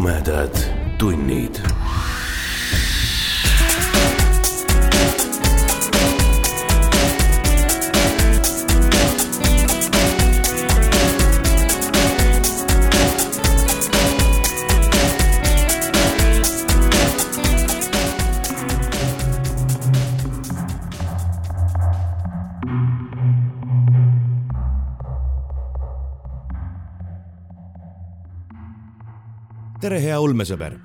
tumedad tunnid tere, hea ulmesõber.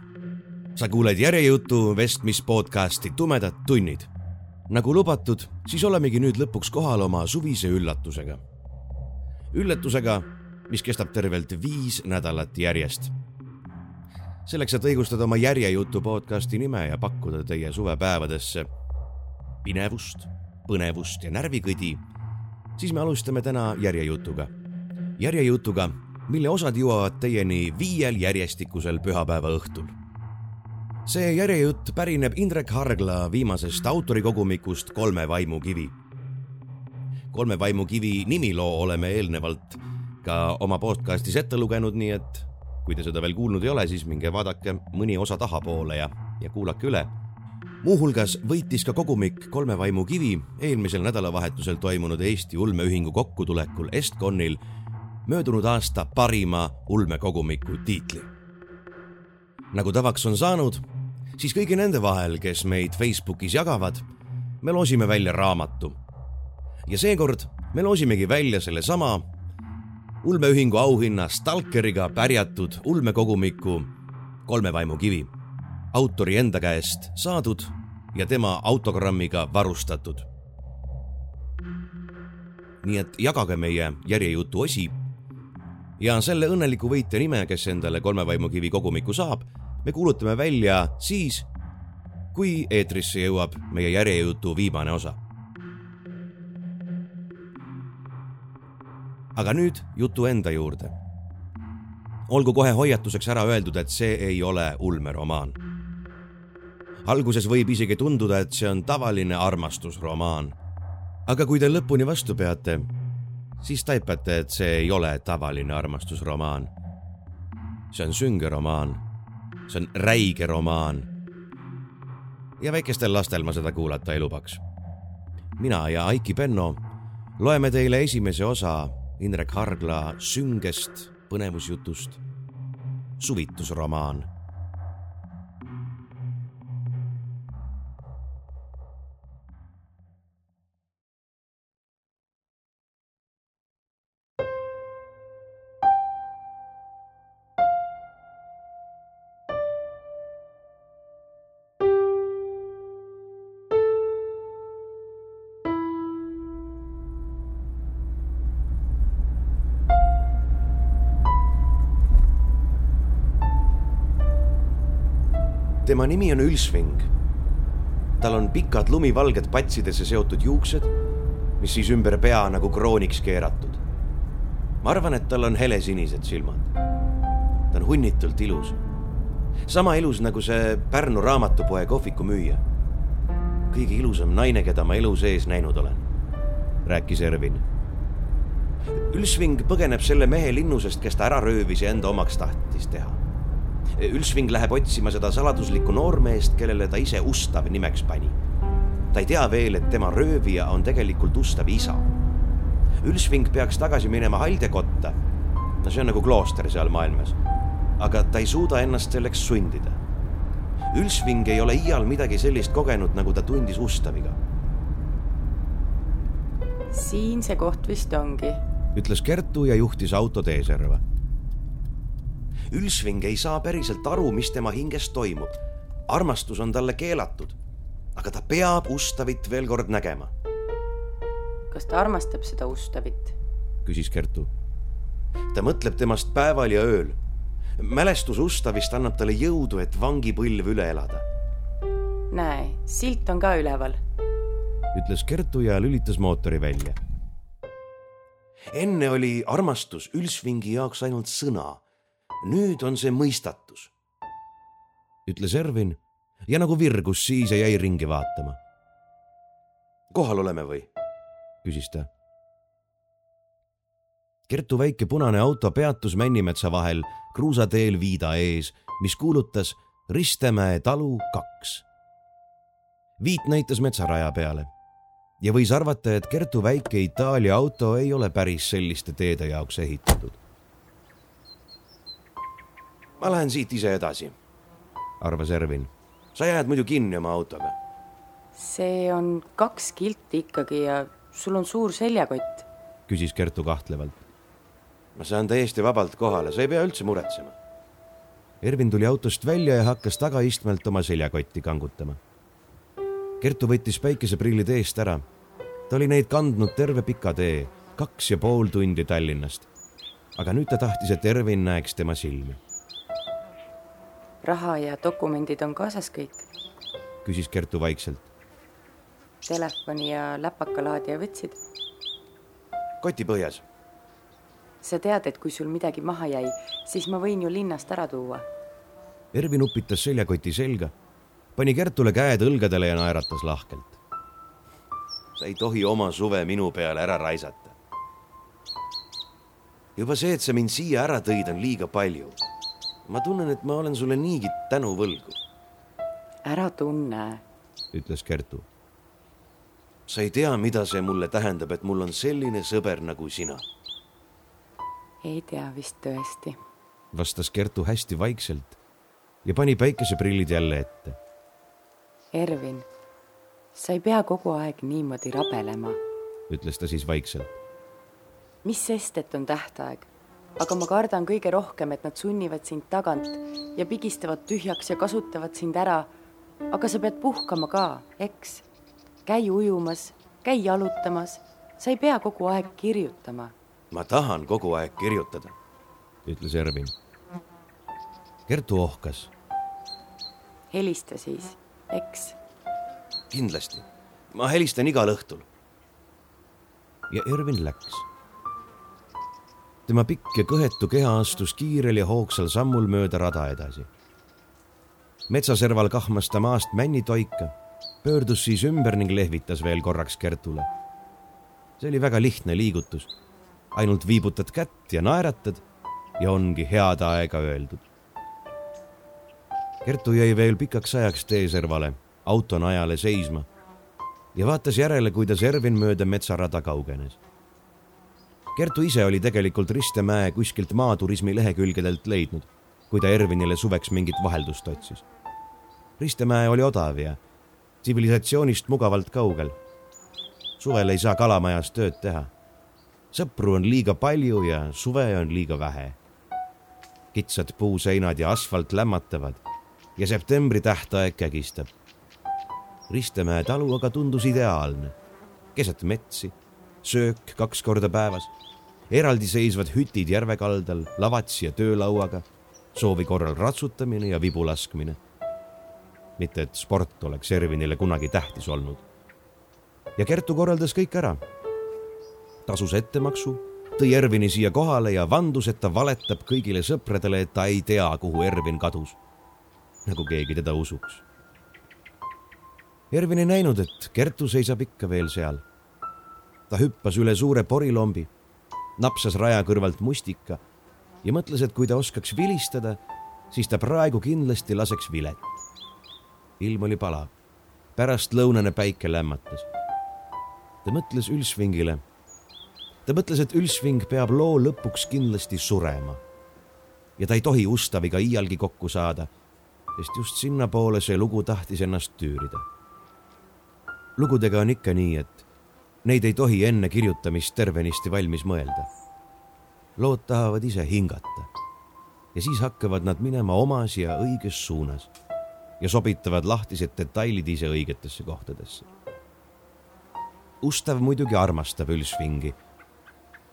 sa kuuled järjejutu vestmis podcasti Tumedad tunnid. nagu lubatud, siis olemegi nüüd lõpuks kohal oma suvise üllatusega. üllatusega, mis kestab tervelt viis nädalat järjest. selleks, et õigustada oma järjejutu podcasti nime ja pakkuda teie suvepäevadesse pinevust, põnevust ja närvikõdi, siis me alustame täna järjejutuga. järjejutuga mille osad jõuavad teieni viiel järjestikusel pühapäeva õhtul. see järjejutt pärineb Indrek Hargla viimasest autorikogumikust Kolme vaimukivi. kolme vaimukivi nimiloo oleme eelnevalt ka oma podcastis ette lugenud, nii et kui te seda veel kuulnud ei ole, siis minge vaadake mõni osa tahapoole ja, ja kuulake üle muuhulgas võitis ka kogumik Kolme vaimu kivi eelmisel nädalavahetusel toimunud Eesti ulmeühingu kokkutulekul Estconil möödunud aasta parima ulmekogumiku tiitli. nagu tavaks on saanud, siis kõigi nende vahel, kes meid Facebookis jagavad, me loosime välja raamatu. ja seekord me loosimegi välja sellesama ulmeühingu auhinna Stalkeriga pärjatud ulmekogumiku Kolme vaimu kivi, autori enda käest saadud ja tema autogrammiga varustatud. nii et jagage meie järjejutu osi ja selle õnneliku võitja nime, kes endale kolme vaimukivi kogumiku saab, me kuulutame välja siis, kui eetrisse jõuab meie järjejutu viimane osa. aga nüüd jutu enda juurde. olgu kohe hoiatuseks ära öeldud, et see ei ole ulmeromaan. alguses võib isegi tunduda, et see on tavaline armastusromaan. aga kui te lõpuni vastu peate, siis taipate, et see ei ole tavaline armastusromaan. see on sünge romaan. see on räige romaan. ja väikestel lastel ma seda kuulata ei lubaks. mina ja Aiki Penno loeme teile esimese osa Indrek Hargla süngest põnevusjutust Suvitusromaan tema nimi on Ülsving. tal on pikad lumivalged patsidesse seotud juuksed, mis siis ümber pea nagu krooniks keeratud. ma arvan, et tal on helesinised silmad. ta on hunnitult ilus. sama ilus nagu see Pärnu raamatupoe kohvikumüüja. kõige ilusam naine, keda ma elu sees näinud olen, rääkis Ervin. Ülsving põgeneb selle mehe linnusest, kes ta ära röövis ja enda omaks tahtis teha Ülsving läheb otsima seda saladuslikku noormeest, kellele ta ise Ustav nimeks pani. ta ei tea veel, et tema röövija on tegelikult Ustavi isa. Ülsving peaks tagasi minema Haldekotta. no see on nagu klooster seal maailmas. aga ta ei suuda ennast selleks sundida. Ülsving ei ole iial midagi sellist kogenud, nagu ta tundis Ustaviga. siin see koht vist ongi, ütles Kertu ja juhtis auto teeserva Ülsving ei saa päriselt aru, mis tema hinges toimub. armastus on talle keelatud. aga ta peab Ustavit veel kord nägema. kas ta armastab seda Ustavit? küsis Kertu. ta mõtleb temast päeval ja ööl. mälestus Ustavist annab talle jõudu, et vangipõlv üle elada. näe, silt on ka üleval. ütles Kertu ja lülitas mootori välja. enne oli armastus Ülsvingi jaoks ainult sõna nüüd on see mõistatus, ütles Ervin ja nagu virgus siis ja jäi ringi vaatama. kohal oleme või? küsis ta. Kertu väike punane auto peatus Männimetsa vahel kruusateel Viida ees mis kuulutas Ristemäe talu kaks. Viit näitas metsaraja peale ja võis arvata, et Kertu väike Itaalia auto ei ole päris selliste teede jaoks ehitatud. Ma lähen siit ise edasi, arvas Ervin. sa jääd muidu kinni oma autoga. see on kaks kilti ikkagi ja sul on suur seljakott. küsis Kertu kahtlevalt. ma saan täiesti vabalt kohale, sa ei pea üldse muretsema. Ervin tuli autost välja ja hakkas tagaistmelt oma seljakotti kangutama Kertu võttis päikeseprillid eest ära. ta oli neid kandnud terve pika tee, kaks ja pool tundi Tallinnast. aga nüüd ta tahtis, et Ervin näeks tema silmi. Raha ja dokumendid on kaasas kõik? küsis Kertu vaikselt. Telefoni ja läpakalaadija võtsid? koti põhjas. sa tead, et kui sul midagi maha jäi, siis ma võin ju linnast ära tuua. Ervin upitas seljakoti selga pani Kertule käed õlgadele ja naeratas lahkelt. sa ei tohi oma suve minu peale ära raisata. juba see, et sa mind siia ära tõid, on liiga palju. Ma tunnen, et ma olen sulle niigi tänu võlgu. ära tunne, ütles Kertu. sa ei tea, mida see mulle tähendab, et mul on selline sõber nagu sina. ei tea vist tõesti, vastas Kertu hästi vaikselt ja pani päikeseprillid jälle ette Ervin, sa ei pea kogu aeg niimoodi rabelema. ütles ta siis vaikselt. mis sest, et on tähtaeg, aga ma kardan kõige rohkem, et nad sunnivad sind tagant ja pigistavad tühjaks ja kasutavad sind ära. aga sa pead puhkama ka, eks? käi ujumas, käi jalutamas, sa ei pea kogu aeg kirjutama. ma tahan kogu aeg kirjutada, ütles Ervin. Kertu ohkas. helista siis eks? kindlasti, ma helistan igal õhtul. ja Ervin läks. Tema pikk ja kõhetu keha astus kiirel ja hoogsal sammul mööda rada edasi. metsaserval kahmas ta maast männitoika, pöördus siis ümber ning lehvitas veel korraks Kertule. see oli väga lihtne liigutus. ainult viibutad kätt ja naeratad ja ongi head aega öeldud Kertu jäi veel pikaks ajaks teeservale, auto najale seisma ja vaatas järele, kuidas Ervin mööda metsarada kaugenes. Kertu ise oli tegelikult Ristemäe kuskilt maaturismi lehekülgedelt leidnud, kui ta Ervinile suveks mingit vaheldust otsis. Ristemäe oli odav ja tsivilisatsioonist mugavalt kaugel. suvel ei saa kalamajas tööd teha. sõpru on liiga palju ja suve on liiga vähe. kitsad puuseinad ja asfalt lämmatavad ja septembri tähtaeg kägistab. Ristemäe talu aga tundus ideaalne, keset metsi, söök kaks korda päevas, eraldiseisvad hütid järve kaldal, lavatsi ja töölauaga, soovi korral ratsutamine ja vibu laskmine. mitte et sport oleks Ervinile kunagi tähtis olnud. ja Kertu korraldas kõik ära. tasus ettemaksu, tõi Ervini siia kohale ja vandus, et ta valetab kõigile sõpradele, et ta ei tea, kuhu Ervin kadus nagu keegi teda usuks. Ervin ei näinud, et Kertu seisab ikka veel seal. ta hüppas üle suure porilombi, napsas raja kõrvalt mustika ja mõtles, et kui ta oskaks vilistada, siis ta praegu kindlasti laseks vilet. ilm oli palav, pärastlõunane päike lämmatas. ta mõtles Ülsvingile. ta mõtles, et Ülsving peab loo lõpuks kindlasti surema. ja ta ei tohi Ustaviga iialgi kokku saada sest just sinnapoole see lugu tahtis ennast tüürida. lugudega on ikka nii, et neid ei tohi enne kirjutamist tervenisti valmis mõelda. lood tahavad ise hingata ja siis hakkavad nad minema omas ja õiges suunas ja sobitavad lahtised detailid ise õigetesse kohtadesse. Ustav muidugi armastab Ülsvingi,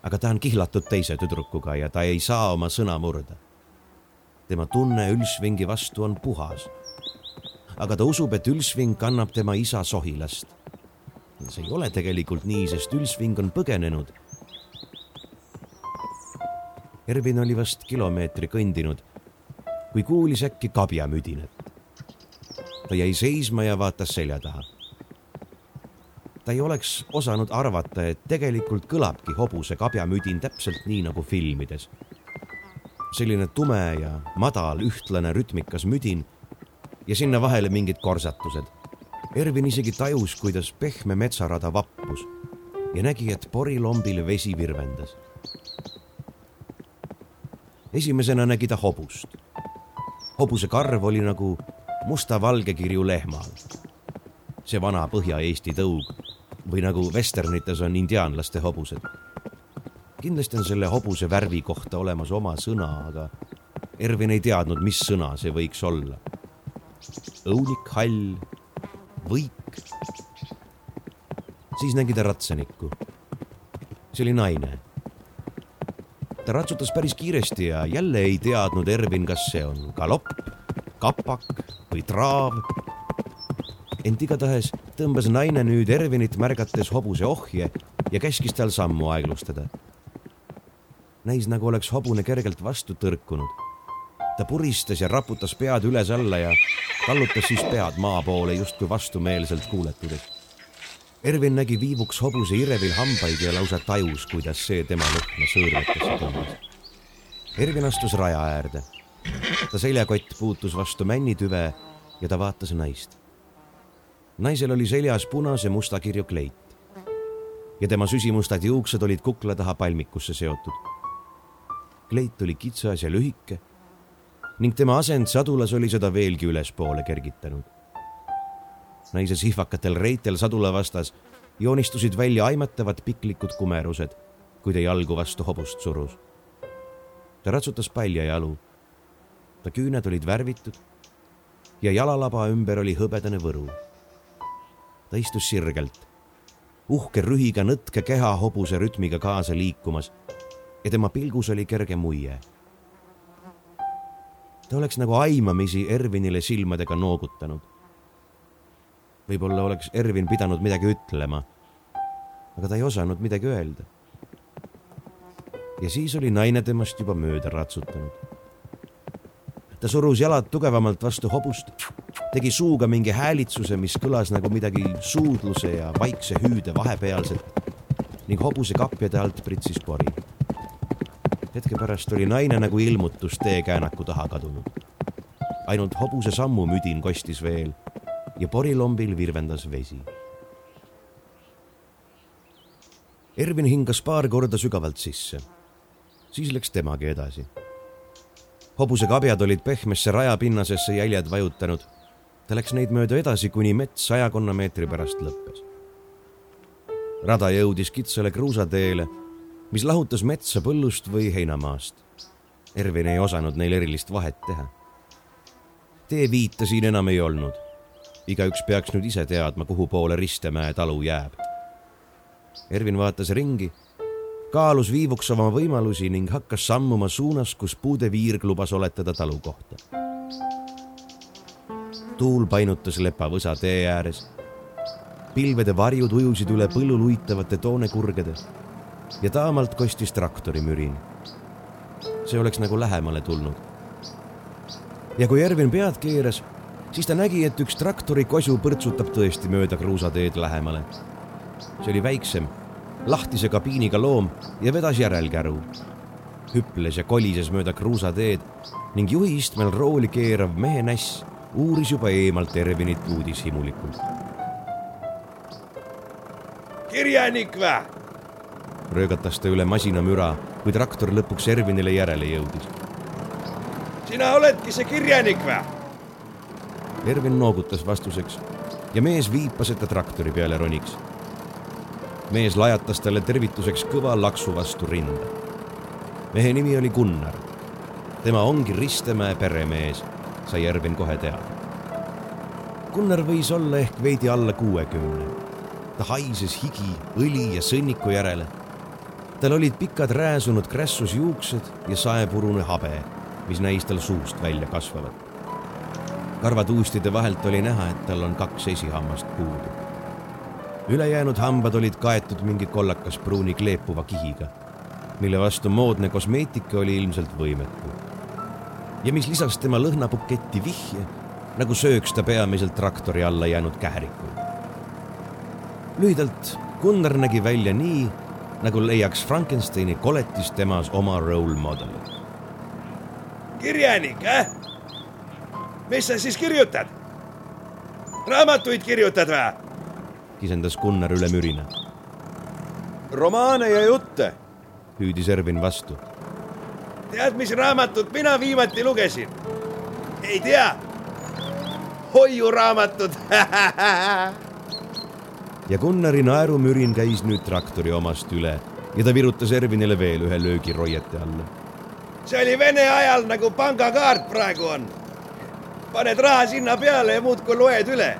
aga ta on kihlatud teise tüdrukuga ja ta ei saa oma sõna murda tema tunne Ülsvingi vastu on puhas. aga ta usub, et Ülsving kannab tema isa sohilast. See ei ole tegelikult nii, sest Ülsving on põgenenud. Ervin oli vast kilomeetri kõndinud, kui kuulis äkki kabjamüdinat. ta jäi seisma ja vaatas selja taha. ta ei oleks osanud arvata, et tegelikult kõlabki hobuse kabjamüdin täpselt nii nagu filmides selline tume ja madal ühtlane rütmikas müdin ja sinna vahele mingid korsatused. Ervin isegi tajus, kuidas pehme metsarada vappus ja nägi, et porilombil vesi virvendas. esimesena nägi ta hobust. hobuse karv oli nagu musta-valge kirju lehmal. see vana Põhja-Eesti tõug või nagu vesternites on indiaanlaste hobused. kindlasti on selle hobuse värvi kohta olemas oma sõna, aga Ervin ei teadnud, mis sõna see võiks olla. õunik, hall, võik. siis nägi ta ratsanikku. see oli naine. ta ratsutas päris kiiresti ja jälle ei teadnud Ervin, kas see on galopp, kapak või traav. ent igatahes tõmbas naine nüüd Ervinit märgates hobuse ohje ja käskis tal sammu aeglustada. näis, nagu oleks hobune kergelt vastu tõrkunud. ta puristas ja raputas pead üles-alla ja kallutas siis pead maa poole justkui vastumeelselt kuuletudes. Ervin nägi viivuks hobuse irevil hambaid ja lausa tajus, kuidas see tema lõhna sõõrmetesse tõmbas. Ervin astus raja äärde. ta seljakott puutus vastu männitüve ja ta vaatas naist naisel oli seljas punase musta kirju kleit ja tema süsimustad juuksed olid kukla taha palmikusse seotud. kleit oli kitsas ja lühike ning tema asend sadulas oli seda veelgi ülespoole kergitanud. naise sihvakatel reitel sadula vastas joonistusid välja aimatavad piklikud kumerused, kui ta jalgu vastu hobust surus. ta ratsutas palja jalu. ta küüned olid värvitud ja jalalaba ümber oli hõbedane võru ta istus sirgelt, uhke rühiga nõtke keha hobuse rütmiga kaasa liikumas ja tema pilgus oli kerge muie. Ta oleks nagu aimamisi Ervinile silmadega noogutanud. võib-olla oleks Ervin pidanud midagi ütlema, aga ta ei osanud midagi öelda. ja siis oli naine temast juba mööda ratsutanud ta surus jalad tugevamalt vastu hobust, tegi suuga mingi häälitsuse, mis kõlas nagu midagi suudluse ja vaikse hüüde vahepealset ning hobuse kapjade alt pritsis pori. Hetke pärast oli naine nagu ilmutus teekäänaku taha kadunud. ainult hobuse sammumüdin kostis veel ja porilombil virvendas vesi. Ervin hingas paar korda sügavalt sisse. siis läks temagi edasi hobuse kabjad olid pehmesse rajapinnasesse jäljed vajutanud. ta läks neid mööda edasi, kuni mets sajakonna meetri pärast lõppes. rada jõudis kitsale kruusateele, mis lahutas metsa põllust või heinamaast. Ervin ei osanud neil erilist vahet teha. teeviita siin enam ei olnud. igaüks peaks nüüd ise teadma, kuhu poole Ristemäe talu jääb. Ervin vaatas ringi kaalus viivuks oma võimalusi ning hakkas sammuma suunas, kus puude viirg lubas oletada talu kohta. tuul painutas lepavõsa tee ääres. pilvede varjud ujusid üle põllul uitavate toonekurgede ja taamalt kostis traktori mürin. see oleks nagu lähemale tulnud. ja kui Ervin pead keeras, siis ta nägi, et üks traktori kosu põrtsutab tõesti mööda kruusateed lähemale. see oli väiksem lahtise kabiiniga loom ja vedas järelkäru. hüples ja kolises mööda kruusateed ning juhi istmel rooli keerav mehe näss uuris juba eemalt Ervinit uudishimulikult. kirjanik vä? Röögatas ta üle masinamüra, kui traktor lõpuks Ervinile järele jõudis. sina oledki see kirjanik vä? Ervin noogutas vastuseks ja mees viipas, et ta traktori peale roniks mees lajatas talle tervituseks kõva laksu vastu rinda. mehe nimi oli Gunnar. tema ongi Ristemäe peremees, sai Ervin kohe teada. Gunnar võis olla ehk veidi alla kuuekümne. ta haises higi, õli ja sõnniku järele. Tal olid pikad rääsunud krässus juuksed ja saepurune habe, mis näis tal suust välja kasvavat. karvatuustide vahelt oli näha, et tal on kaks esihammast puudu ülejäänud hambad olid kaetud mingi kollakas pruuni kleepuva kihiga, mille vastu moodne kosmeetika oli ilmselt võimetu. ja mis lisas tema lõhnabuketti vihje, nagu sööks ta peamiselt traktori alla jäänud kährikuid. lühidalt, Gunnar nägi välja nii, nagu leiaks Frankensteini koletis temas oma role model'i. kirjanik, äh? mis sa siis kirjutad? raamatuid kirjutad või? kisendas Gunnar üle mürina. romaane ja jutte. hüüdis Ervin vastu. tead, mis raamatut mina viimati lugesin? ei tea. hoiuraamatut ja Gunnari naerumürin käis nüüd traktori omast üle ja ta virutas Ervinile veel ühe löögi roiete alla. see oli Vene ajal nagu pangakaart praegu on. paned raha sinna peale ja muudkui loed üle.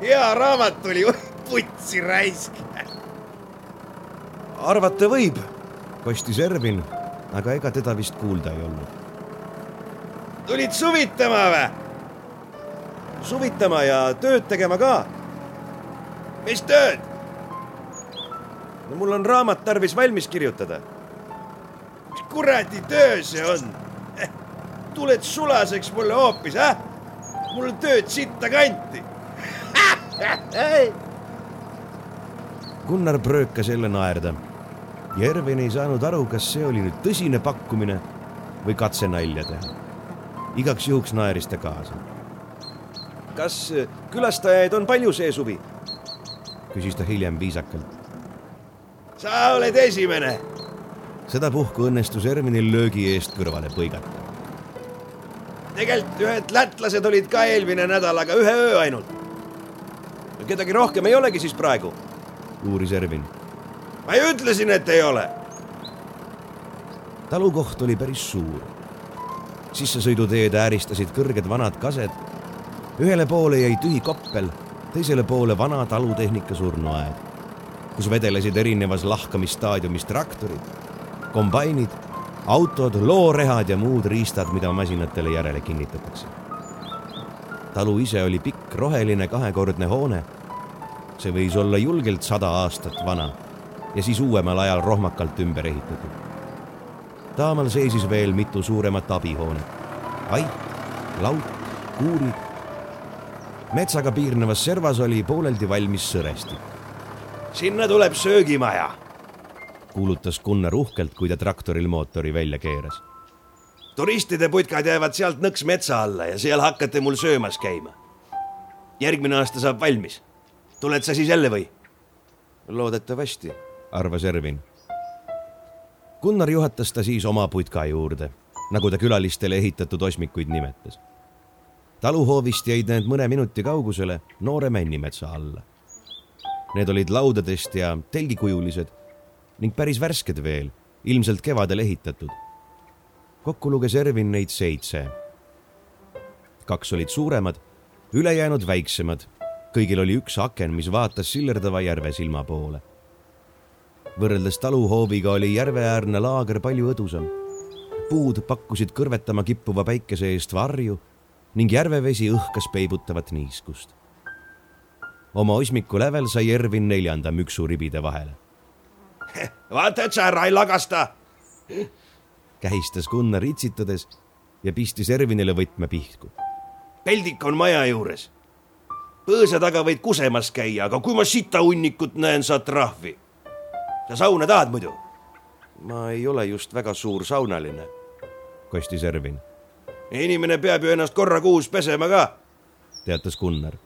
hea raamat oli, putsi raisk. arvata võib, kostis Ervin, aga ega teda vist kuulda ei olnud. tulid suvitama või? suvitama ja tööd tegema ka. Mis tööd? no mul on raamat tarvis valmis kirjutada. mis kuradi töö see on? tuled sulaseks mulle hoopis, äh? mul tööd sitta kanti Gunnar pröökas jälle naerda ja Ervin ei saanud aru, kas see oli nüüd tõsine pakkumine või katse nalja teha. igaks juhuks naeris ta kaasa. kas külastajaid on palju see suvi? Küsis ta hiljem viisakalt. sa oled esimene. sedapuhku õnnestus Ervinil löögi eest kõrvale põigata. tegelikult ühed lätlased olid ka eelmine nädal, aga ühe öö ainult. kedagi rohkem ei olegi siis praegu? uuris Ervin. ma ju ütlesin, et ei ole. talukoht oli päris suur. sissesõiduteed ääristasid kõrged vanad kased. ühele poole jäi tühi koppel, teisele poole vana talutehnika surnuaed, kus vedelesid erinevas lahkamisstaadiumis traktorid, kombainid, autod, loorehad ja muud riistad, mida masinatele järele kinnitatakse. talu ise oli pikk roheline kahekordne hoone see võis olla julgelt sada aastat vana ja siis uuemal ajal rohmakalt ümber ehitatud. taamal seisis veel mitu suuremat abihoonet, vait, laut, kuurid. Metsaga piirnevas servas oli pooleldi valmis sõrestik. sinna tuleb söögimaja, kuulutas Gunnar uhkelt, kui ta traktoril mootori välja keeras. turistide putkad jäävad sealt nõks metsa alla ja seal hakkate mul söömas käima. järgmine aasta saab valmis tuled sa siis jälle või? loodetavasti, arvas Ervin. Gunnar juhatas ta siis oma putka juurde, nagu ta külalistele ehitatud osmikuid nimetas. Taluhoovist jäid need mõne minuti kaugusele noore männimetsa alla. Need olid laudadest ja telgikujulised ning päris värsked veel, ilmselt kevadel ehitatud. kokku luges Ervin neid seitse. kaks olid suuremad, ülejäänud väiksemad kõigil oli üks aken, mis vaatas sillerdava järve silma poole. võrreldes taluhooviga oli järveäärne laager palju õdusam. puud pakkusid kõrvetama kippuva päikese eest varju ning järvevesi õhkas peibutavat niiskust. oma osmiku lävel sai Ervin neljanda müksuribide vahele. vaata, et sa ära ei lagasta. kähistas Gunnar itsitades ja pistis Ervinile võtme pihku. peldik on maja juures põõsa taga võid kusemas käia, aga kui ma sitahunnikut näen, saad trahvi. sa sauna tahad muidu? ma ei ole just väga suur saunaline, kostis Ervin. Inimene peab ju ennast korra kuus pesema ka, teatas Gunnar.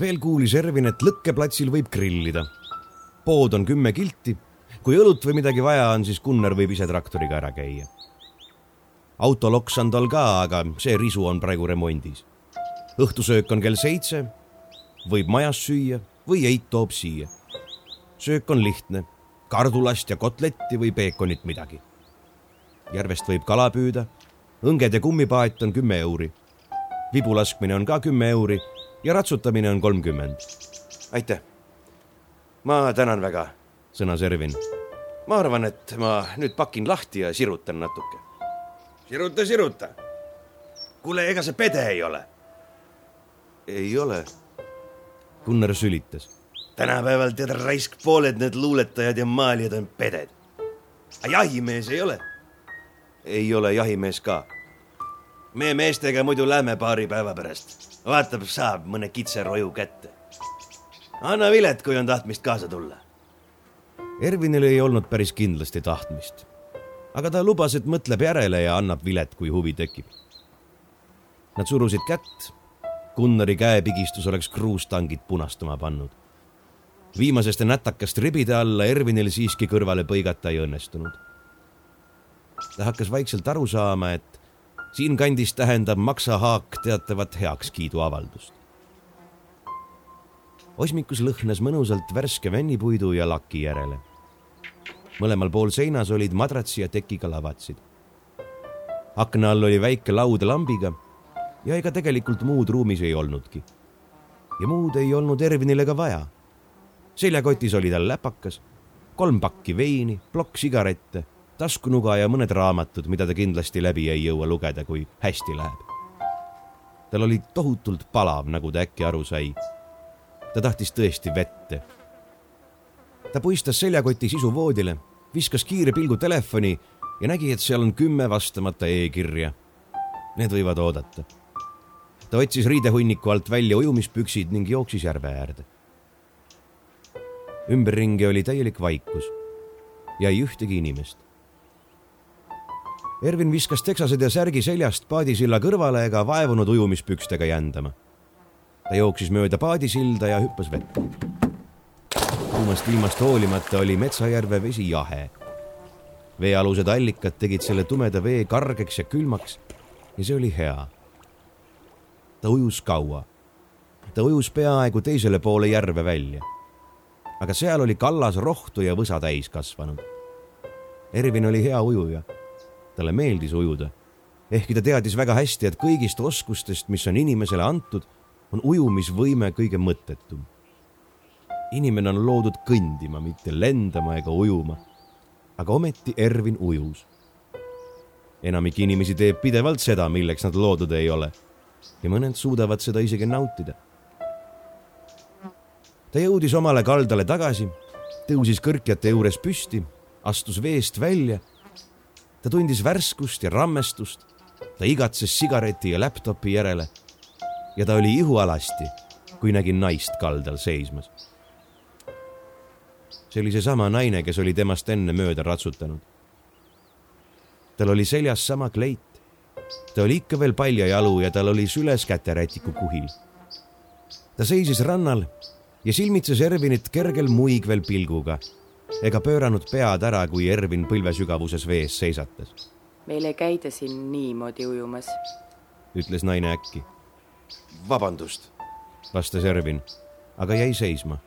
veel kuulis Ervin, et lõkkeplatsil võib grillida. pood on kümme kilti. kui õlut või midagi vaja on, siis Gunnar võib ise traktoriga ära käia. autoloks on tal ka, aga see risu on praegu remondis õhtusöök on kell seitse, võib majas süüa või eit toob siia. söök on lihtne, kardulast ja kotletti või peekonit midagi. järvest võib kala püüda, õnged ja kummipaat on kümme euri. vibu laskmine on ka kümme euri ja ratsutamine on kolmkümmend. aitäh. ma tänan väga, sõnas Ervin. ma arvan, et ma nüüd pakin lahti ja sirutan natuke. siruta, siruta. kuule, ega see pede ei ole ei ole. Gunnar sülitas. tänapäeval tead raisk pooled need luuletajad ja maalijad on peded. jahimees ei ole. Ei ole jahimees ka. me meestega muidu lähme paari päeva pärast. vaatab, saab mõne kitseroju kätte. anna vilet, kui on tahtmist kaasa tulla. Ervinil ei olnud päris kindlasti tahtmist. aga ta lubas, et mõtleb järele ja annab vilet, kui huvi tekib. Nad surusid kätt. Gunnari käepigistus oleks kruustangid punastama pannud. viimasest nätakast ribide alla Ervinil siiski kõrvale põigata ei õnnestunud. Ta hakkas vaikselt aru saama, et siinkandis tähendab maksahaak teatavat heakskiiduavaldust. osmikus lõhnas mõnusalt värske vennipuidu ja laki järele. mõlemal pool seinas olid madratsi ja tekiga lavatsid. akna all oli väike laud lambiga ja ega tegelikult muud ruumis ei olnudki. ja muud ei olnud Ervinile ka vaja. seljakotis oli tal läpakas, kolm pakki veini, plokk sigarette, taskunuga ja mõned raamatud, mida ta kindlasti läbi ei jõua lugeda, kui hästi läheb. tal oli tohutult palav, nagu ta äkki aru sai. ta tahtis tõesti vette. ta puistas seljakoti sisu voodile, viskas kiire pilgu telefoni ja nägi, et seal on kümme vastamata e-kirja. Need võivad oodata ta otsis riidehunniku alt välja ujumispüksid ning jooksis järve äärde. ümberringi oli täielik vaikus ja ei ühtegi inimest. Ervin viskas teksased ja särgi seljast paadisilla kõrvale ega vaevunud ujumispükstega jändama. ta jooksis mööda paadisilda ja hüppas vette. kuumast ilmast hoolimata oli Metsajärve vesi jahe. veealused allikad tegid selle tumeda vee kargeks ja külmaks ja see oli hea ta ujus kaua. ta ujus peaaegu teisele poole järve välja. aga seal oli kallas rohtu ja võsa täis kasvanud. Ervin oli hea ujuja. Talle meeldis ujuda. ehkki ta teadis väga hästi, et kõigist oskustest, mis on inimesele antud, on ujumisvõime kõige mõttetum. inimene on loodud kõndima, mitte lendama ega ujuma. aga ometi Ervin ujus enamik inimesi teeb pidevalt seda, milleks nad loodud ei ole ja mõned suudavad seda isegi nautida. ta jõudis omale kaldale tagasi, tõusis kõrkjate juures püsti, astus veest välja. Ta tundis värskust ja rammestust. ta igatses sigareti ja laptopi järele. ja ta oli ihualasti, kui nägi naist kaldal seismas. see oli seesama naine, kes oli temast enne mööda ratsutanud. tal oli seljas sama kleit, ta oli ikka veel paljajalu ja tal oli süles käterätiku kuhil. ta seisis rannal ja silmitses Ervinit kergel muigvel pilguga ega pööranud pead ära, kui Ervin põlvesügavuses vees seisatas. meil ei käida siin niimoodi ujumas, ütles naine äkki. vabandust, vastas Ervin, aga jäi seisma.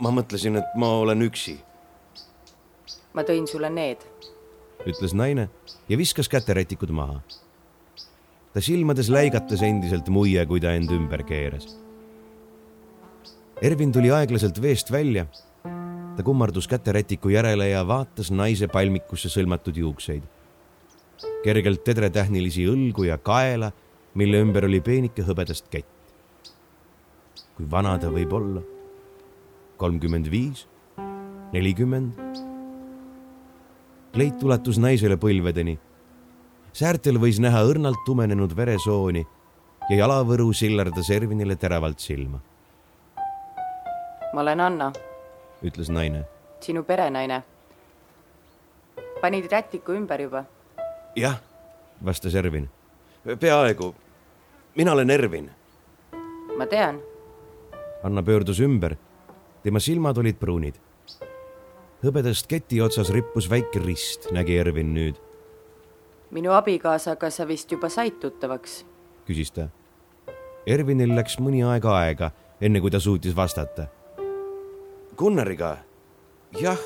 ma mõtlesin, et ma olen üksi. ma tõin sulle need. ütles naine ja viskas käterätikud maha. ta silmades läigatas endiselt muie, kui ta end ümber keeras. Ervin tuli aeglaselt veest välja. Ta kummardus käterätiku järele ja vaatas naise palmikusse sõlmatud juukseid. kergelt tedretähnilisi õlgu ja kaela, mille ümber oli peenike hõbedast kett. kui vana ta võib olla? kolmkümmend viis, nelikümmend kleit ulatus naisele põlvedeni. säärtel võis näha õrnalt tumenenud veresooni ja jalavõru sillardas Ervinile teravalt silma. ma olen Anna, ütles naine. sinu perenaine. panid rätiku ümber juba? jah, vastas Ervin. peaaegu. mina olen Ervin. ma tean, Anna pöördus ümber. tema silmad olid pruunid hõbedast keti otsas rippus väike rist, nägi Ervin nüüd, minu abikaasaga sa vist juba said tuttavaks. küsis ta. Ervinil läks mõni aeg aega, enne kui ta suutis vastata. Gunnariga, jah.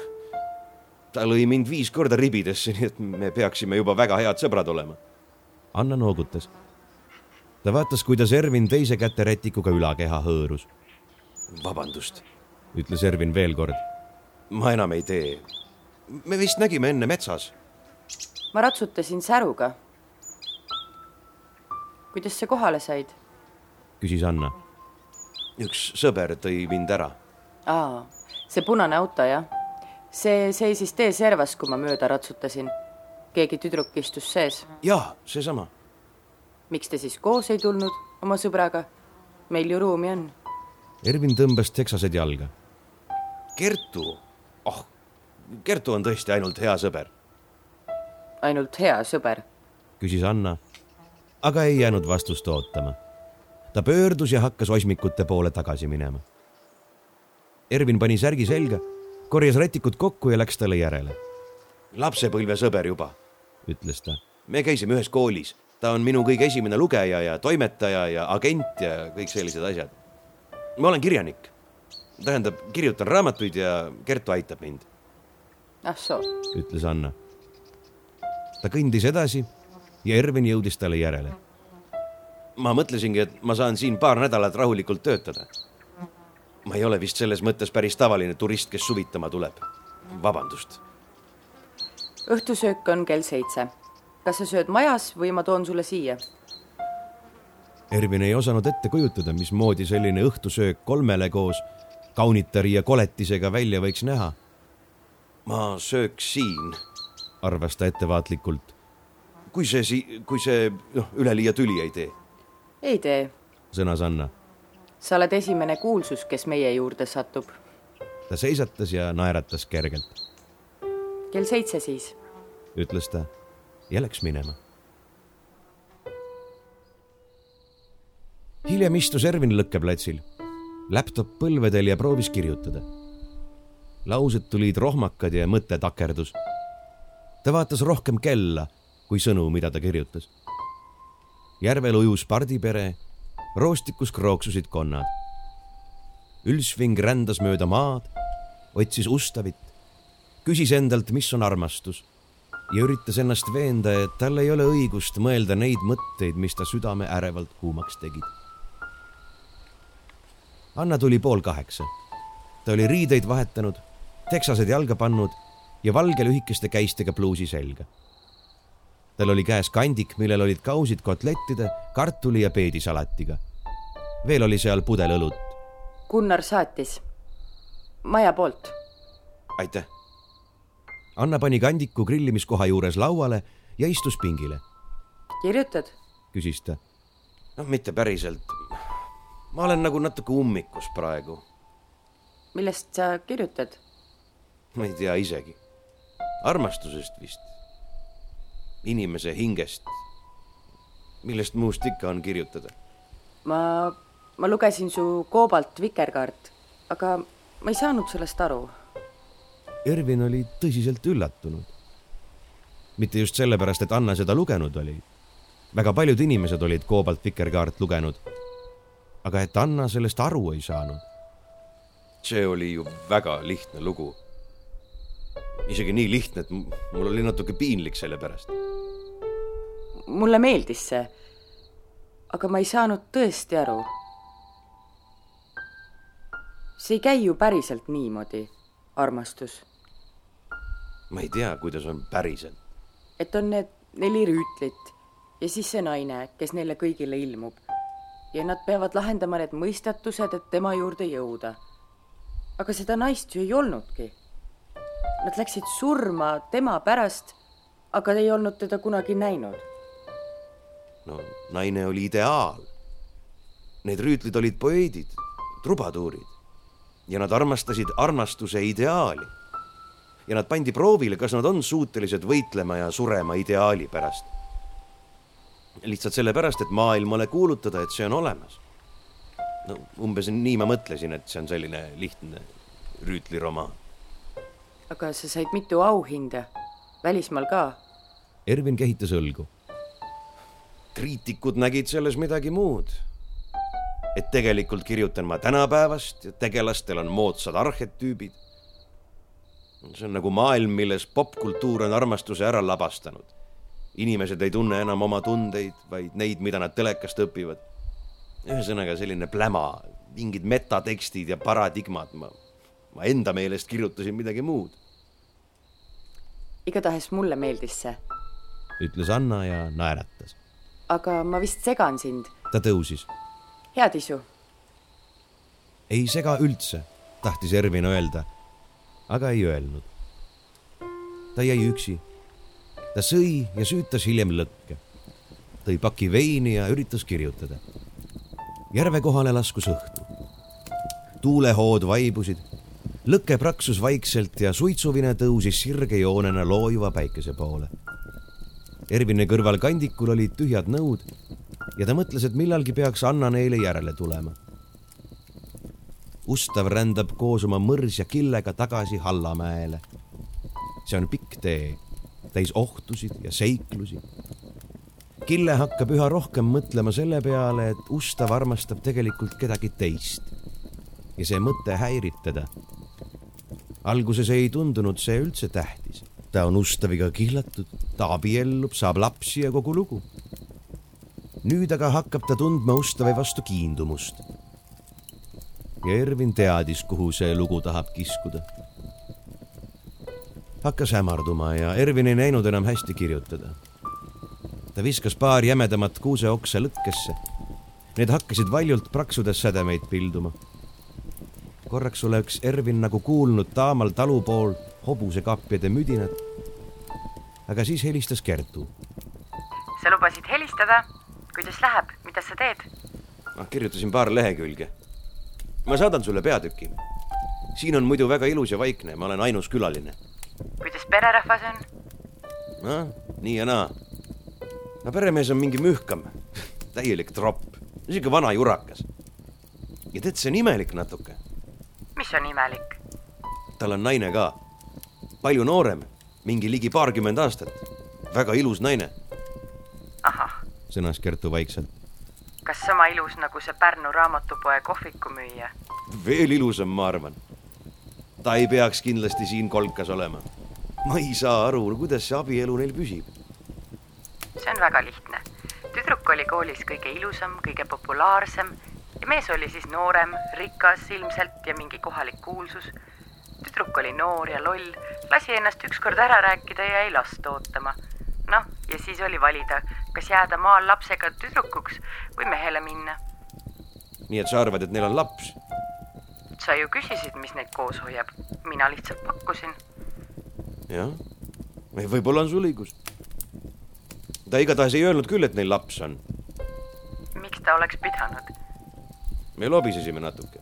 ta lõi mind viis korda ribidesse, nii et me peaksime juba väga head sõbrad olema. Anna noogutas. ta vaatas, kuidas Ervin teise käterätikuga ülakeha hõõrus. vabandust, ütles Ervin veel kord. ma enam ei tee. me vist nägime enne metsas. ma ratsutasin säruga. kuidas sa kohale said? küsis Anna. üks sõber tõi mind ära. aa, see punane auto, jah? see seisis tee servas, kui ma mööda ratsutasin. keegi tüdruk istus sees. jaa, seesama. miks te siis koos ei tulnud oma sõbraga? meil ju ruumi on. Ervin tõmbas teksased jalga. Kertu, oh, Kertu on tõesti ainult hea sõber. ainult hea sõber. küsis Anna, aga ei jäänud vastust ootama. ta pöördus ja hakkas osmikute poole tagasi minema. Ervin pani särgi selga, korjas rätikud kokku ja läks talle järele. lapsepõlvesõber juba, ütles ta. me käisime ühes koolis, ta on minu kõige esimene lugeja ja toimetaja ja agent ja kõik sellised asjad. ma olen kirjanik, tähendab, kirjutan raamatuid ja Kertu aitab mind ah soo. ütles Anna. ta kõndis edasi ja Ervin jõudis talle järele. ma mõtlesingi, et ma saan siin paar nädalat rahulikult töötada. Ma ei ole vist selles mõttes päris tavaline turist, kes suvitama tuleb. vabandust. õhtusöök on kell seitse. kas sa sööd majas või ma toon sulle siia? Ervin ei osanud ette kujutada, mismoodi selline õhtusöök kolmele koos kaunitari ja koletisega välja võiks näha ma sööks siin, arvas ta ettevaatlikult. kui see si-, kui see noh, üleliia tüli ei tee. ei tee, sõnas Anna. Sa oled esimene kuulsus, kes meie juurde satub. ta seisatas ja naeratas kergelt. kell seitse siis, ütles ta ja läks minema. hiljem istus Ervin lõkkeplatsil, laptop põlvedel ja proovis kirjutada laused tulid rohmakad ja mõte takerdus. ta vaatas rohkem kella kui sõnu, mida ta kirjutas. järvel ujus pardipere, roostikus krooksusid konnad. Ülsving rändas mööda maad, otsis ustavit, küsis endalt, mis on armastus ja üritas ennast veenda, et tal ei ole õigust mõelda neid mõtteid, mis ta südame ärevalt kuumaks tegid. Anna tuli pool kaheksa. ta oli riideid vahetanud teksased jalga pannud ja valge lühikeste käistega pluusi selga. Tal oli käes kandik, millel olid kausid kotlettide, kartuli ja peedisalatiga. veel oli seal pudel õlut. Gunnar saatis. maja poolt. aitäh. Anna pani kandiku grillimiskoha juures lauale ja istus pingile. kirjutad? küsis ta. noh, mitte päriselt. ma olen nagu natuke ummikus praegu. millest sa kirjutad? ma ei tea isegi. armastusest vist. Inimese hingest. millest muust ikka on kirjutada? ma, ma lugesin su koobalt vikerkaart, aga ma ei saanud sellest aru. Ervin oli tõsiselt üllatunud. mitte just sellepärast, et Anna seda lugenud oli. väga paljud inimesed olid koobalt vikerkaart lugenud. aga et Anna sellest aru ei saanud. see oli ju väga lihtne lugu isegi nii lihtne, et mul oli natuke piinlik selle pärast. Mulle meeldis see, aga ma ei saanud tõesti aru. see ei käi ju päriselt niimoodi, armastus. ma ei tea, kuidas on päriselt. et on need neli rüütlit ja siis see naine, kes neile kõigile ilmub. ja nad peavad lahendama need mõistatused, et tema juurde jõuda. aga seda naist ju ei olnudki Nad läksid surma tema pärast, aga ei olnud teda kunagi näinud. No naine oli ideaal. Need rüütlid olid poeedid, trubaduurid ja nad armastasid armastuse ideaali. ja nad pandi proovile, kas nad on suutelised võitlema ja surema ideaali pärast. lihtsalt sellepärast, et maailmale kuulutada, et see on olemas. no umbes nii ma mõtlesin, et see on selline lihtne rüütliromaan aga sa said mitu auhinda, välismaal ka. Ervin kehitas õlgu. Kriitikud nägid selles midagi muud. et tegelikult kirjutan ma tänapäevast ja tegelastel on moodsad arhetüübid. see on nagu maailm, milles popkultuur on armastuse ära labastanud. inimesed ei tunne enam oma tundeid, vaid neid, mida nad telekast õpivad. ühesõnaga selline pläma, mingid metatekstid ja paradigmad, ma ma enda meelest kirjutasin midagi muud. igatahes mulle meeldis see. ütles Anna ja naeratas. Aga ma vist segan sind. ta tõusis. head isu. ei sega üldse, tahtis Ervin öelda, aga ei öelnud. ta jäi üksi. ta sõi ja süütas hiljem lõkke. tõi paki veini ja üritas kirjutada. järve kohale laskus õhtu. tuulehood vaibusid lõke praksus vaikselt ja suitsuvine tõusis sirge joonena loojuva päikese poole. Ervini kõrval kandikul olid tühjad nõud ja ta mõtles, et millalgi peaks Anna neile järele tulema. Ustav rändab koos oma mõrs ja killega tagasi Hallamäele. see on pikk tee, täis ohtusid ja seiklusi. Kille hakkab üha rohkem mõtlema selle peale, et Ustav armastab tegelikult kedagi teist. ja see mõte häirib teda. alguses ei tundunud see üldse tähtis ta on Ustaviga kihlatud, ta abiellub, saab lapsi ja kogu lugu. nüüd aga hakkab ta tundma Ustavi vastu kiindumust. ja Ervin teadis, kuhu see lugu tahab kiskuda. hakkas hämarduma ja Ervin ei näinud enam hästi kirjutada. ta viskas paar jämedamat kuuseoksa lõkkesse. Need hakkasid valjult praksudes sädemeid pilduma. korraks oleks Ervin nagu kuulnud taamal talu pool hobusekapjade müdinat. aga siis helistas Kertu. sa lubasid helistada, kuidas läheb, mida sa teed? ma kirjutasin paar lehekülge. ma saadan sulle peatüki. siin on muidu väga ilus ja vaikne, ma olen ainus külaline. kuidas pererahvas on? noh, nii ja naa. no peremees on mingi mühkam, täielik tropp, sihuke vana jurakas. ja tead, see on imelik natuke. mis on imelik? tal on naine ka palju noorem, mingi ligi paarkümmend aastat. väga ilus naine. ahah. sõnas Kertu vaikselt. kas sama ilus nagu see Pärnu raamatupoe kohvikumüüja? veel ilusam, ma arvan. ta ei peaks kindlasti siin kolkas olema. ma ei saa aru, kuidas see abielu neil püsib. see on väga lihtne. tüdruk oli koolis kõige ilusam, kõige populaarsem ja mees oli siis noorem, rikas ilmselt ja mingi kohalik kuulsus tüdruk oli noor ja loll, lasi ennast ükskord ära rääkida ja ei lasta ootama. noh, ja siis oli valida, kas jääda maal lapsega tüdrukuks või mehele minna. nii et sa arvad, et neil on laps? sa ju küsisid, mis neid koos hoiab, mina lihtsalt pakkusin. jah, võib-olla on sul õigus. ta igatahes ei öelnud küll, et neil laps on. miks ta oleks pidanud? me lobisesime natuke.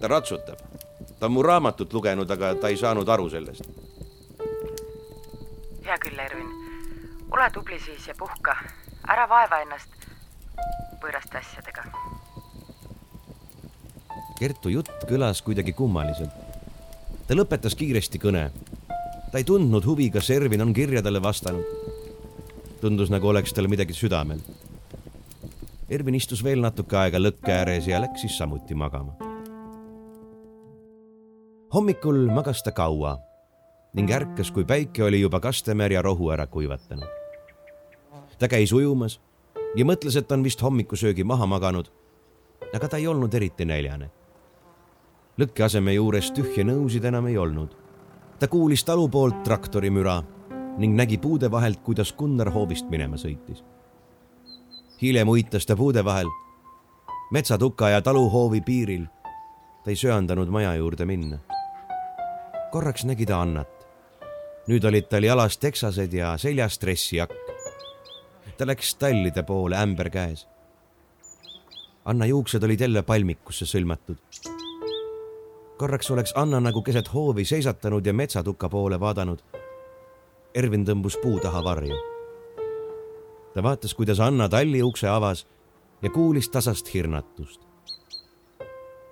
ta ratsutab ta on mu raamatut lugenud, aga ta ei saanud aru sellest. hea küll, Ervin. ole tubli siis ja puhka. ära vaeva ennast võõraste asjadega. Kertu jutt kõlas kuidagi kummaliselt. ta lõpetas kiiresti kõne. ta ei tundnud huvi, kas Ervin on kirjadele vastanud. tundus, nagu oleks tal midagi südamel. Ervin istus veel natuke aega lõkke ääres ja läks siis samuti magama hommikul magas ta kaua ning ärkas, kui päike oli juba kastemer ja rohu ära kuivatanud. ta käis ujumas ja mõtles, et on vist hommikusöögi maha maganud. aga ta ei olnud eriti näljane. lõkkeaseme juures tühje nõusid enam ei olnud. ta kuulis talu poolt traktori müra ning nägi puude vahelt, kuidas Gunnar hoovist minema sõitis. hiljem uitas ta puude vahel, metsatuka ja taluhoovi piiril. ta ei söandanud maja juurde minna korraks nägi ta Annat. nüüd olid tal jalas teksased ja seljas dressijakk. ta läks tallide poole, ämber käes. Anna juuksed olid jälle palmikusse sõlmatud. korraks oleks Anna nagu keset hoovi seisatanud ja metsatuka poole vaadanud. Ervin tõmbus puu taha varju. ta vaatas, kuidas Anna talli ukse avas ja kuulis tasast hirnatust.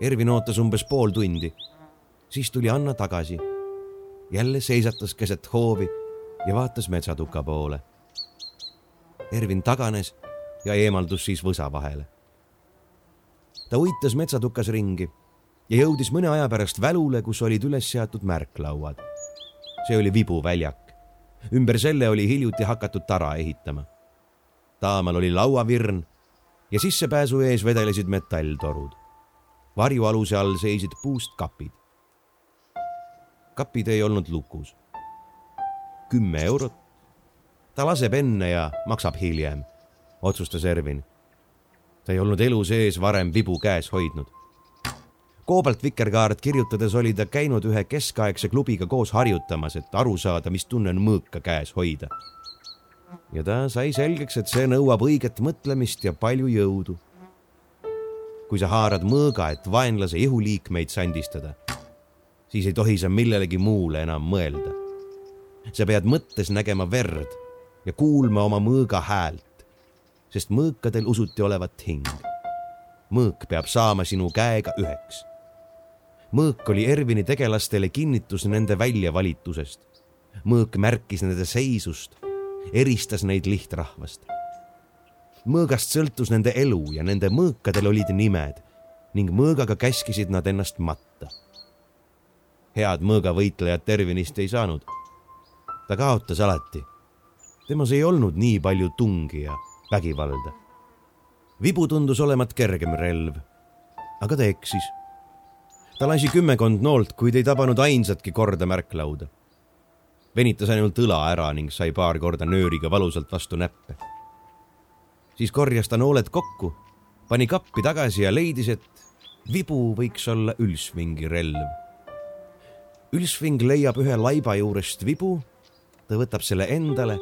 Ervin ootas umbes pool tundi siis tuli Anna tagasi. jälle seisatas keset hoovi ja vaatas metsatuka poole. Ervin taganes ja eemaldus siis võsa vahele. ta uitas metsatukas ringi ja jõudis mõne aja pärast välule, kus olid üles seatud märklauad. see oli vibuväljak. ümber selle oli hiljuti hakatud tara ehitama. taamal oli lauavirn ja sissepääsu ees vedelesid metalltorud. varjualuse all seisid puust kapid kapid ei olnud lukus. kümme eurot. ta laseb enne ja maksab hiljem, otsustas Ervin. ta ei olnud elu sees varem vibu käes hoidnud. koobalt vikerkaart kirjutades oli ta käinud ühe keskaegse klubiga koos harjutamas, et aru saada, mis tunne on mõõka käes hoida. ja ta sai selgeks, et see nõuab õiget mõtlemist ja palju jõudu. kui sa haarad mõõga, et vaenlase ihuliikmeid sandistada siis ei tohi sa millelegi muule enam mõelda. sa pead mõttes nägema verd ja kuulma oma mõõga häält, sest mõõkadel usuti olevat hing. mõõk peab saama sinu käega üheks. mõõk oli Ervini tegelastele kinnitus nende väljavalitusest. mõõk märkis nende seisust, eristas neid lihtrahvast. mõõgast sõltus nende elu ja nende mõõkadel olid nimed ning mõõgaga käskisid nad ennast matta. Head mõõgavõitlejat Ervinist ei saanud. ta kaotas alati. temas ei olnud nii palju tungi ja vägivalda. vibu tundus olevat kergem relv, aga ta eksis. ta lasi kümmekond noolt, kuid ei tabanud ainsatki korda märklauda. venitas ainult õla ära ning sai paar korda nööriga valusalt vastu näppe. siis korjas ta nooled kokku pani kappi tagasi ja leidis, et vibu võiks olla Ülsvingi relv. Ülsving leiab ühe laiba juurest vibu, ta võtab selle endale,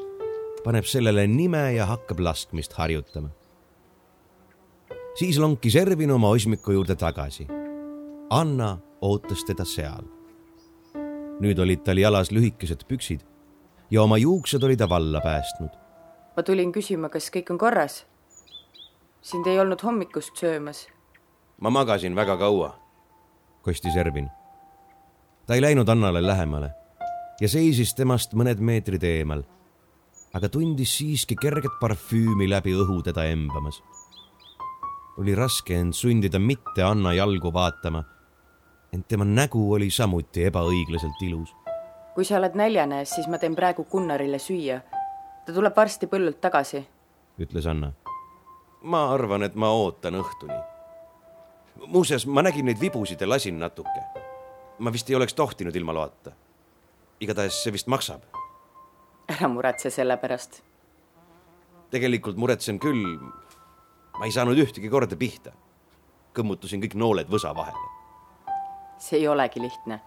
paneb sellele nime ja hakkab laskmist harjutama. siis lonkis Ervin oma osmiku juurde tagasi. Anna ootas teda seal. nüüd olid tal jalas lühikesed püksid ja oma juuksed oli ta valla päästnud. ma tulin küsima, kas kõik on korras. sind ei olnud hommikust söömas ma magasin väga kaua, kostis Ervin. Ta ei läinud Annale lähemale ja seisis temast mõned meetrid eemal, aga tundis siiski kerget parfüümi läbi õhu teda embamas. oli raske end sundida mitte Anna jalgu vaatama, ent tema nägu oli samuti ebaõiglaselt ilus. kui sa oled näljane, siis ma teen praegu Gunnarile süüa. ta tuleb varsti põllult tagasi, ütles Anna. ma arvan, et ma ootan õhtuni muuseas, ma nägin neid vibusid ja lasin natuke. Ma vist ei oleks tohtinud ilma loata. igatahes see vist maksab. ära muretse selle pärast. tegelikult muretsen küll. ma ei saanud ühtegi korda pihta. kõmmutasin kõik nooled võsa vahele. see ei olegi lihtne.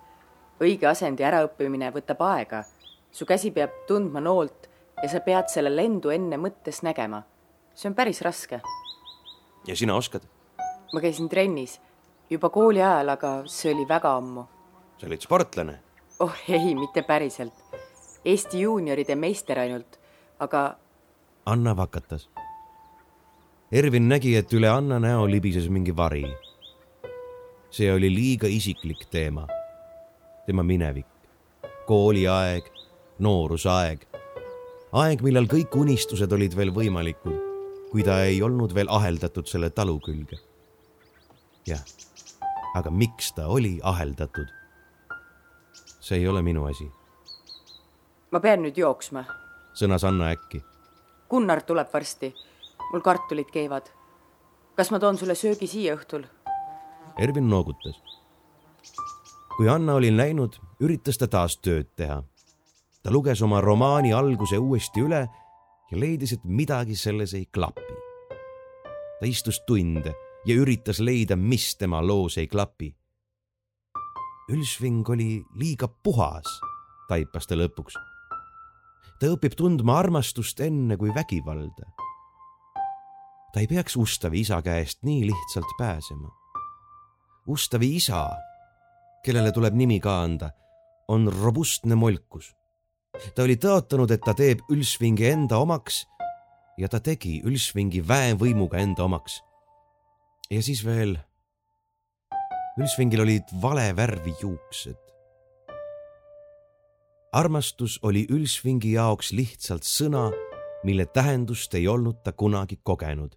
õige asendi äraõppimine võtab aega. su käsi peab tundma noolt ja sa pead selle lendu enne mõttes nägema. see on päris raske. ja sina oskad? ma käisin trennis juba kooli ajal, aga see oli väga ammu. Sa olid sportlane? oh ei, mitte päriselt. Eesti juunioride meister ainult, aga. Anna vakatas. Ervin nägi, et üle Anna näo libises mingi vari. see oli liiga isiklik teema. tema minevik, kooliaeg, noorusaeg, aeg, millal kõik unistused olid veel võimalikud, kui ta ei olnud veel aheldatud selle talu külge jah, aga miks ta oli aheldatud? See ei ole minu asi. ma pean nüüd jooksma, sõnas Anna äkki. Gunnar tuleb varsti. mul kartulid keevad. kas ma toon sulle söögi siia õhtul? Ervin noogutas. kui Anna oli läinud, üritas ta taas tööd teha. ta luges oma romaani alguse uuesti üle ja leidis, et midagi selles ei klapi. ta istus tunde ja üritas leida, mis tema loos ei klapi. Ülsving oli liiga puhas, taipas ta lõpuks. ta õpib tundma armastust enne kui vägivalda. ta ei peaks ustavi isa käest nii lihtsalt pääsema. ustavi isa, kellele tuleb nimi ka anda, on robustne molkus. ta oli tõotanud, et ta teeb Ülsvingi enda omaks ja ta tegi Ülsvingi väevõimuga enda omaks ja siis veel. Ülsvingil olid vale värvi juuksed. armastus oli Ülsvingi jaoks lihtsalt sõna, mille tähendust ei olnud ta kunagi kogenud.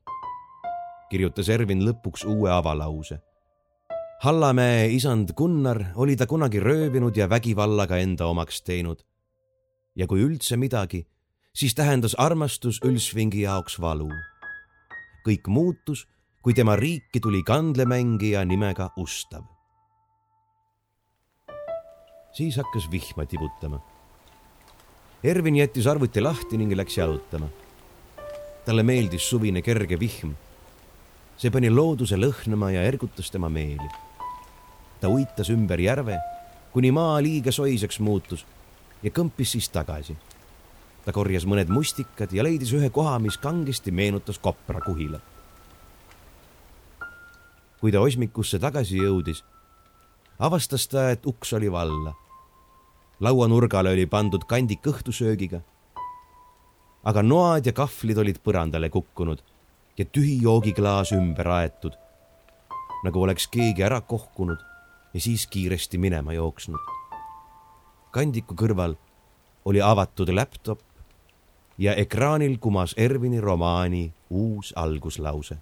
kirjutas Ervin lõpuks uue avalause. Hallamäe isand Gunnar oli ta kunagi röövinud ja vägivallaga enda omaks teinud. ja kui üldse midagi, siis tähendas armastus Ülsvingi jaoks valu. kõik muutus kui tema riiki tuli kandlemängija nimega Ustav. siis hakkas vihma tibutama. Ervin jättis arvuti lahti ning läks jalutama. talle meeldis suvine kerge vihm. see pani looduse lõhnama ja ergutas tema meeli. ta uitas ümber järve, kuni maa liiga soiseks muutus ja kõmpis siis tagasi. ta korjas mõned mustikad ja leidis ühe koha, mis kangesti meenutas koprakuhilat kui ta osmikusse tagasi jõudis, avastas ta, et uks oli valla. lauanurgale oli pandud kandik õhtusöögiga. aga noad ja kahvlid olid põrandale kukkunud ja tühi joogiklaas ümber aetud, nagu oleks keegi ära kohkunud ja siis kiiresti minema jooksnud. kandiku kõrval oli avatud laptop ja ekraanil kumas Ervini romaani uus alguslause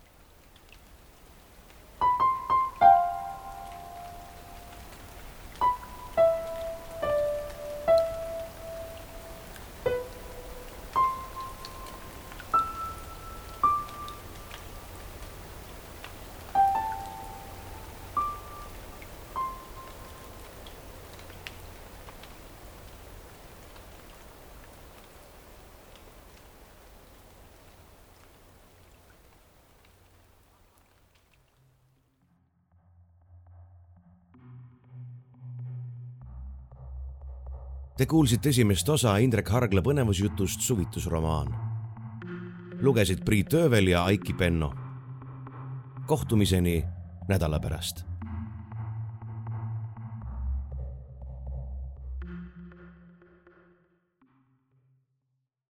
Te kuulsite esimest osa Indrek Hargla põnevusjutust Suvitusromaan. lugesid Priit Öövel ja Aiki Penno. kohtumiseni nädala pärast